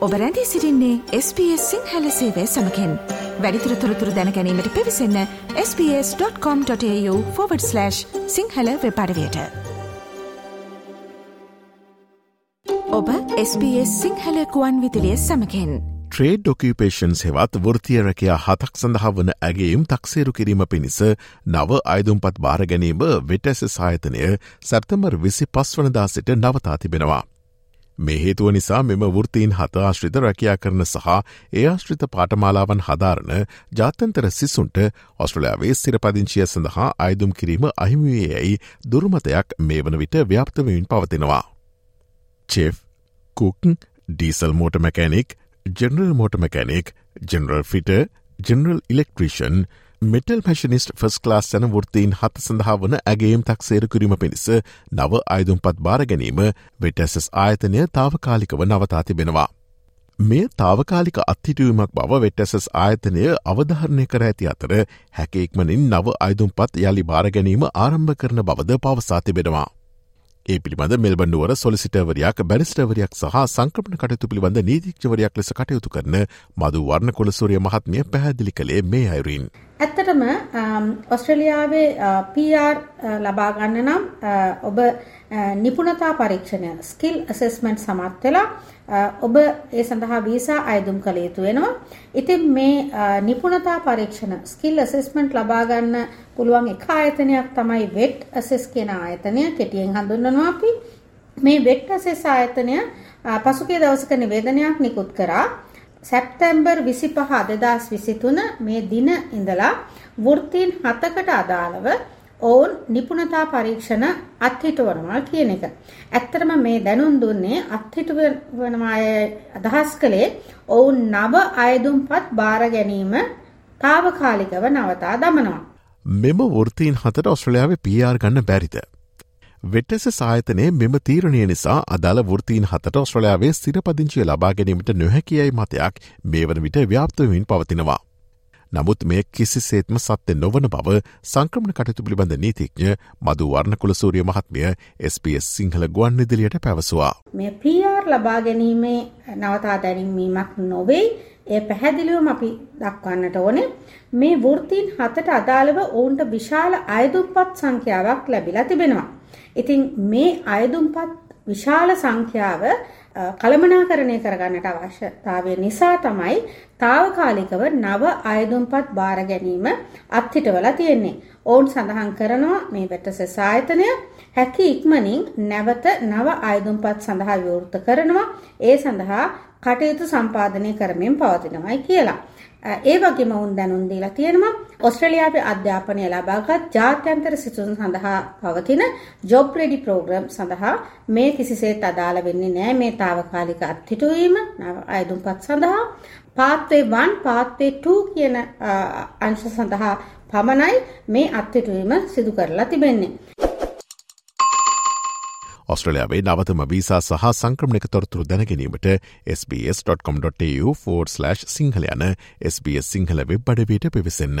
ඔබ රැඳී සිරින්නේ SBS සිංහල සේවය සමකෙන්. වැඩිතුර තොරතුර දැනැනීමට පිවිසන්න ps.com.ta/ සිංහල වෙපඩවයට ඔබ SBS සිංහල කුවන් විදිලිය සමකෙන්. ට්‍රේඩ් ඩොකපේෂන් හෙවත් වෘතියරකයා හතක් සඳහා වන ඇගේම් තක්සේරු කිරීම පිණිස නව අයිදුම්පත් භාරගැනීම වෙටැස සායතනය සැප්තමර් විසි පස් වනදා සිට නවතා තිබෙනවා. මේ හේතුව නිසා මෙම වෘතීන් හත ආශ්‍රිත රැකයා කරන සහ ඒ ආශ්‍රිත පාටමාලාවන් හදාරණ ජාතන්තර සිසුන්ට ඔස්ට්‍රලයාාවේ සිරපදිංචිය සඳහා අයිදුම් කිරීම අහිමිවේ යැයි දුර්මතයක් මේ වන විට ව්‍යාප්තවමින් පවතිනවා. Chef cook diesel motor mechanic general motor mechanic general fitter general electrician metal පැශනිස්ට ෆස් ලාස් යන වෘත්තීන් හත සඳහා වන ඇගේම් තක් සේරකිරීම පිණිස නව අයිදුම්පත් බාර ගැනීම වෙටැසස් ආයතනය තාවකාලිකව නවතා තිබෙනවා. මේ තාවකාලික අත්හිටුවීමක් බව වෙටැසස් ආයතනය අවධාරණය කර ඇති අතර හැකෙක්මනින් නව අයිදුම්පත් යළි භාරගැනීම ආරම්භ කරන බවද පවසා තිබෙනවා. ඒ පිළිබඳ මෙල්බන්ඩුවර සොලිසිටවරයක් බැරිස්ටවරයක් සහ සංක්‍රපණ කටයුතු පිළිබඳ නීතික්ෂවරයක් ලෙස කටයුතු කරන මදු වර්ණ කොළසූරිය මහත්මිය පැහැදිලි කළේ මේ අයුරින්. ඇත්තටම ඔස්ට්‍රේලියාවේ PR ලබා ගන්න නම් ඔබ නිපුණතා පරීක්ෂණය ස්කිල් ඇසෙස්මන්ට් සමත් වෙලා ඔබ ඒ සඳහා වීසා අයදුම් කළ යුතු වෙනවා. ඉතින් මේ නිපුණතා පරීක්ෂණ ස්කිල් ඇසෙස්මන්ට් ලබා ගන්න පුළුවන් එක ආයතනයක් තමයි වෙට් ඇසෙස් කියන ආයතනය කෙටියෙන් හඳුන්වනවා අපි. මේ වෙට් ඇසෙස් ආයතනය පසුගිය දවසක නිවේදනයක් නිකුත් කරා. සැප්තැම්බර් 25 2023 මේ දින ඉඳලා වෘත්තීන් හතකට අදාළව ඔවුන් නිපුණතා පරීක්ෂණ අත්හිටවනවා කියන එක. ඇත්තටම මේ දැනුම් දුන්නේ අත්හිටවනවා අදහස් කළේ ඔවුන් නව අයදුම්පත් බාර ගැනීම తాවකාලිකව නවතා දමනවා. මෙම වෘත්තීන් හතට ඔස්ට්‍රලයාාවේ PR ගන්න බැරිත. වෙටස සායතනයේ මෙම තීරණය නිසා අදාළ වෘතීන් හතට ඔස්ට්‍රලයාාවේ සිරපදිංචිය ලබා ගැනීමට නොහැකියයි මතයක් මේ වන විට ව්‍යාප්තවමින් පවතිනවා. නමුත් මේ කිසිසේත්ම සත්‍ය නොවන බව සංක්‍රමණ කටයුතු පිළිබඳ නීතිඥ මදු වර්ණකුල සූරිය මහත්මය SBS සිංහල ගුවන් ඉදිරියට පැවසවා. මේ PR ලබා ගැනීමේ නවතා දැනීමීමක් නොවෙයි ඒ පැහැදිලිවම අපි දක්වන්නට ඕනේ මේ වෘත්තීන් හතට අදාළව ඔවුන්ට විශාල අයදුම්පත් සංඛ්‍යාවක් ලැබිලා තිබෙනවා. ඉතින් මේ අයදුම්පත් විශාල සංඛ්‍යාව කළමනාකරණය කරගන්නට අවශ්‍යතාවය නිසා තමයි తాවකාලිකව නව අයදුම්පත් බාර ගැනීම අත්හිටවලා තියෙන්නේ. ඔවුන් සඳහන් කරනවා මේ වෙටස ආයතනය හැකි ඉක්මනින් නැවත නව අයදුම්පත් සඳහා විවෘත කරනවා. ඒ සඳහා කටයුතු සම්පාදනය කරමින් පවතිනවායි කියලා. ඒ වගේම වුන් දැනුම් දීලා තියෙනවා ඔස්ට්‍රේලියාවේ අධ්‍යාපනය ලබාගත් ජාත්‍යන්තර සිසුන් සඳහා පවතින ජොබ් රෙඩි ප්‍රෝග්‍රෑම් සඳහා මේ කිසිසේත් අදාළ වෙන්නේ නැහැ මේ తాවකාලික අත්හිටුවීම අයදුම්පත් සඳහා පාත්වේ 1 පාත්වේ 2 කියන අංශ සඳහා පමණයි මේ අත්හිටුවීම සිදු කරලා තිබෙන්නේ. ඔස්ට්‍රලයාාවේ නවතම වීසා සහ සංක්‍රමණක තොරතුරු දැනගැනීමට SBS.com.tu4/ සිංහල යන SBS සිංහල වෙබ් අඩවයට පිවිසන්න.